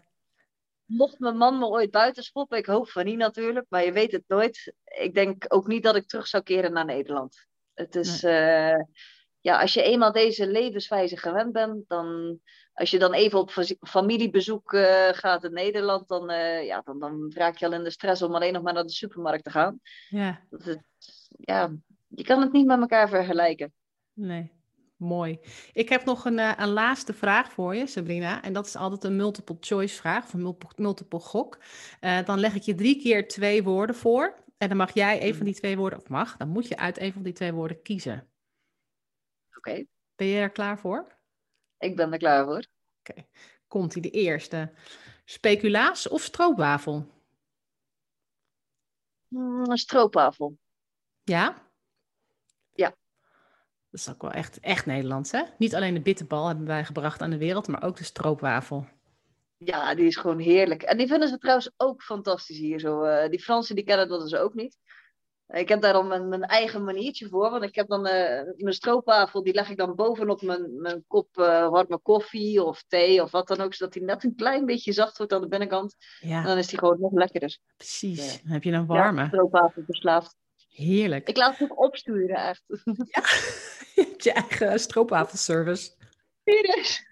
mocht mijn man me ooit buiten schoppen, ik hoop van niet natuurlijk, maar je weet het nooit. Ik denk ook niet dat ik terug zou keren naar Nederland. Het is, nee. ja, als je eenmaal deze levenswijze gewend bent, dan, als je dan even op familiebezoek uh, gaat in Nederland, dan, uh, ja, dan, dan raak je al in de stress om alleen nog maar naar de supermarkt te gaan. Ja. Dat ja, je kan het niet met elkaar vergelijken. Nee. Mooi. Ik heb nog een, uh, een laatste vraag voor je, Sabrina. En dat is altijd een multiple choice vraag, of een multiple, gok. Uh, dan leg ik je drie keer twee woorden voor. En dan mag jij een van die twee woorden, of mag, dan moet je uit een van die twee woorden kiezen. Oké. Okay. Ben je er klaar voor? Ik ben er klaar voor. Oké. Okay. Komt-ie, de eerste. Speculaas of stroopwafel? Mm, een stroopwafel. Ja? Dat is ook wel echt, echt Nederlands, hè? Niet alleen de bitterbal hebben wij gebracht aan de wereld, maar ook de stroopwafel. Ja, die is gewoon heerlijk. En die vinden ze trouwens ook fantastisch hier. Zo. Uh, die Fransen die kennen dat dus ook niet. Ik heb daar dan mijn, mijn eigen maniertje voor. Want ik heb dan uh, mijn stroopwafel, die leg ik dan bovenop mijn, mijn kop uh, warme koffie of thee of wat dan ook. Zodat die net een klein beetje zacht wordt aan de binnenkant. Ja. En dan is die gewoon nog lekkerder. Precies. Dan heb je een warme. Ja, stroopwafel verslaafd. Heerlijk. Ik laat het ook opsturen, echt. Ja, je hebt je eigen stroopwafelservice. Serieus?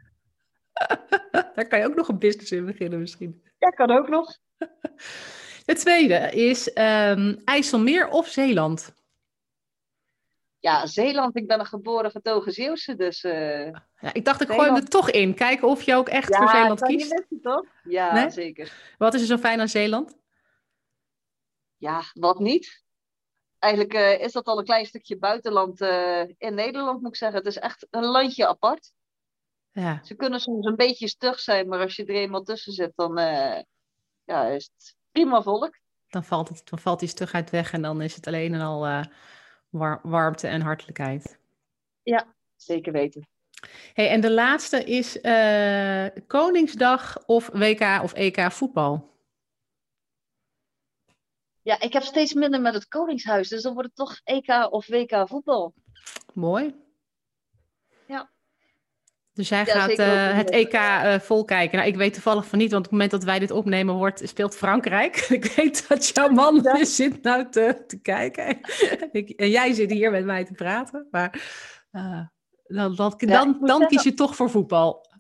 Daar kan je ook nog een business in beginnen misschien. Ja, kan ook nog. Het tweede is um, IJsselmeer of Zeeland? Ja, Zeeland. Ik ben een geboren getogen Zeeuwse, dus... Uh, ja, ik dacht, ik gooi hem er toch in. Kijken of je ook echt ja, voor Zeeland kiest. Ja, toch? Ja, zeker. Wat is er zo fijn aan Zeeland? Ja, wat niet? eigenlijk eh, is dat al een klein stukje buitenland eh, in Nederland, moet ik zeggen. Het is echt een landje apart. Ja. Ze kunnen soms een beetje stug zijn, maar als je er eenmaal tussen zit, dan ja, is het prima volk. Dan valt, het, dan valt die stugheid weg en dan is het alleen en al war warmte en hartelijkheid. Ja, zeker weten. Hey, en de laatste is Koningsdag of WK of EK voetbal. Ja, ik heb steeds minder met het Koningshuis, dus dan wordt het toch EK of WK voetbal. Mooi. Dus jij gaat uh, het EK uh, vol kijken. Nou, ik weet toevallig van niet, want op het moment dat wij dit opnemen, wordt, speelt Frankrijk. ik weet dat jouw man ja. zit nou te, te kijken. en jij zit hier met mij te praten. Maar uh, dan, dan, ja, dan, dan kies je toch voor voetbal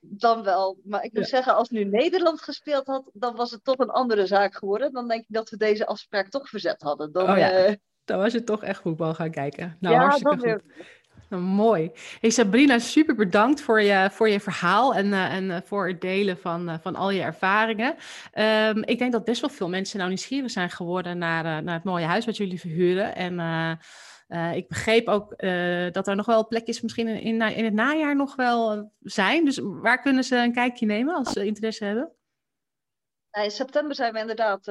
dan wel. Maar ik moet zeggen, als nu Nederland gespeeld had, dan was het toch een andere zaak geworden. Dan denk ik dat we deze afspraak toch verzet hadden. Dan, oh dan was je toch echt voetbal gaan kijken. Nou, hartstikke goed. Nou, mooi. Hey Sabrina, super bedankt voor je, voor je verhaal en, uh, en uh, voor het delen van, uh, van al je ervaringen. Um, ik denk dat best wel veel mensen nou nieuwsgierig zijn geworden naar, naar het mooie huis wat jullie verhuren. En ik begreep ook dat er nog wel plekjes misschien in, in, het najaar nog wel zijn. Dus waar kunnen ze een kijkje nemen als ze interesse hebben? In september zijn we inderdaad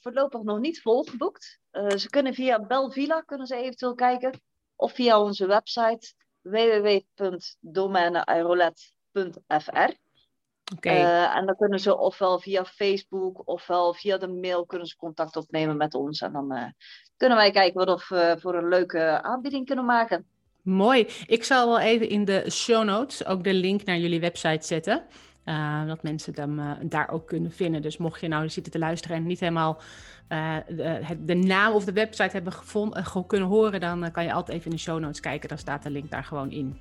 voorlopig nog niet volgeboekt. ze kunnen via Belvilla kunnen ze eventueel kijken. Of via onze website www.domeineirolet.fr. Okay. en dan kunnen ze ofwel via Facebook ofwel via de mail kunnen ze contact opnemen met ons. En dan kunnen wij kijken wat we voor een leuke aanbieding kunnen maken. Mooi. Ik zal wel even in de show notes ook de link naar jullie website zetten. Uh, dat mensen hem uh, daar ook kunnen vinden. Dus mocht je nou zitten te luisteren en niet helemaal uh, de, de, naam of de website hebben gevonden, kunnen horen, dan kan je altijd even in de show notes kijken. Dan staat de link daar gewoon in.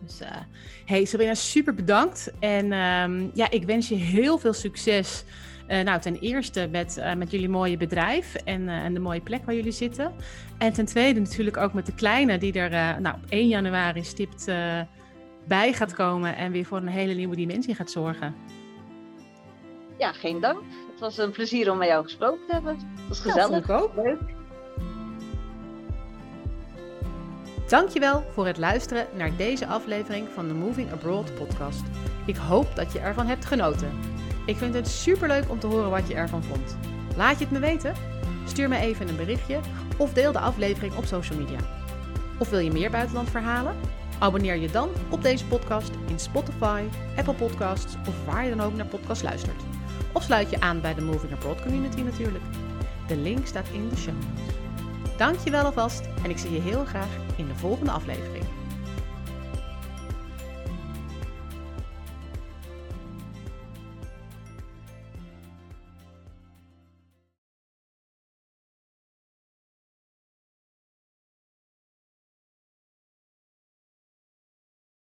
Dus hey Sabrina, super bedankt. En um, ja, ik wens je heel veel succes nou, ten eerste met, met jullie mooie bedrijf en, en de mooie plek waar jullie zitten. En ten tweede natuurlijk ook met de kleine die er nou, op 1 januari stipt bij gaat komen en weer voor een hele nieuwe dimensie gaat zorgen. Ja, geen dank. Het was een plezier om met jou gesproken te hebben. Het was gezellig. Ja, ook. Leuk. Dankjewel voor het luisteren naar deze aflevering van de Moving Abroad podcast. Ik hoop dat je ervan hebt genoten. Ik vind het superleuk om te horen wat je ervan vond. Laat je het me weten? Stuur me even een berichtje of deel de aflevering op social media. Of wil je meer buitenlandverhalen? Abonneer je dan op deze podcast in Spotify, Apple Podcasts of waar je dan ook naar podcast luistert. Of sluit je aan bij de Moving Abroad community natuurlijk. De link staat in de show notes. Dank je wel alvast en ik zie je heel graag in de volgende aflevering.